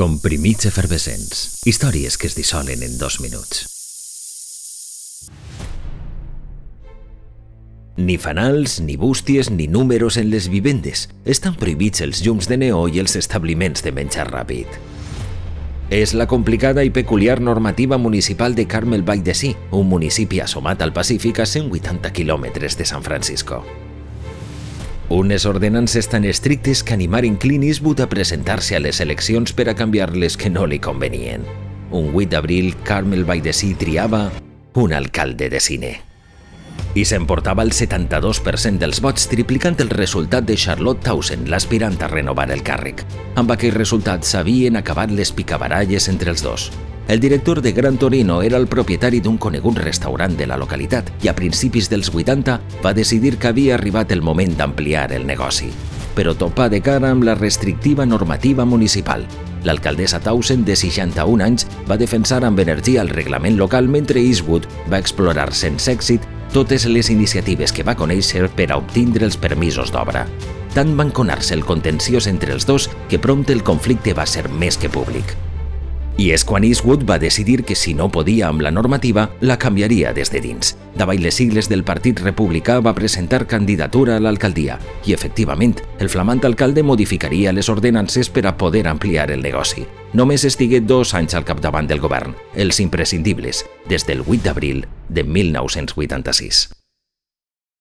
Comprimits efervescents. Històries que es dissolen en dos minuts. Ni fanals, ni bústies, ni números en les vivendes. Estan prohibits els llums de neó i els establiments de menjar ràpid. És la complicada i peculiar normativa municipal de Carmel Bay de Sí, un municipi assomat al Pacífic a 180 quilòmetres de San Francisco. Unes ordenances tan estrictes que animaren Clint Eastwood a presentar-se a les eleccions per a canviar les que no li convenien. Un 8 d'abril, Carmel by the Sea triava un alcalde de cine. I s'emportava el 72% dels vots, triplicant el resultat de Charlotte Townsend, l'aspirant a renovar el càrrec. Amb aquell resultat s'havien acabat les picabaralles entre els dos. El director de Gran Torino era el propietari d'un conegut restaurant de la localitat i a principis dels 80 va decidir que havia arribat el moment d'ampliar el negoci. Però topà de cara amb la restrictiva normativa municipal. L'alcaldessa Townsend, de 61 anys, va defensar amb energia el reglament local mentre Eastwood va explorar sense èxit totes les iniciatives que va conèixer per a obtindre els permisos d'obra. Tant van conar-se el contenciós entre els dos que prompte el conflicte va ser més que públic. I és quan Eastwood va decidir que si no podia amb la normativa, la canviaria des de dins. Davall les sigles del Partit Republicà va presentar candidatura a l'alcaldia i, efectivament, el flamant alcalde modificaria les ordenances per a poder ampliar el negoci. Només estigué dos anys al capdavant del govern, els imprescindibles, des del 8 d'abril de 1986.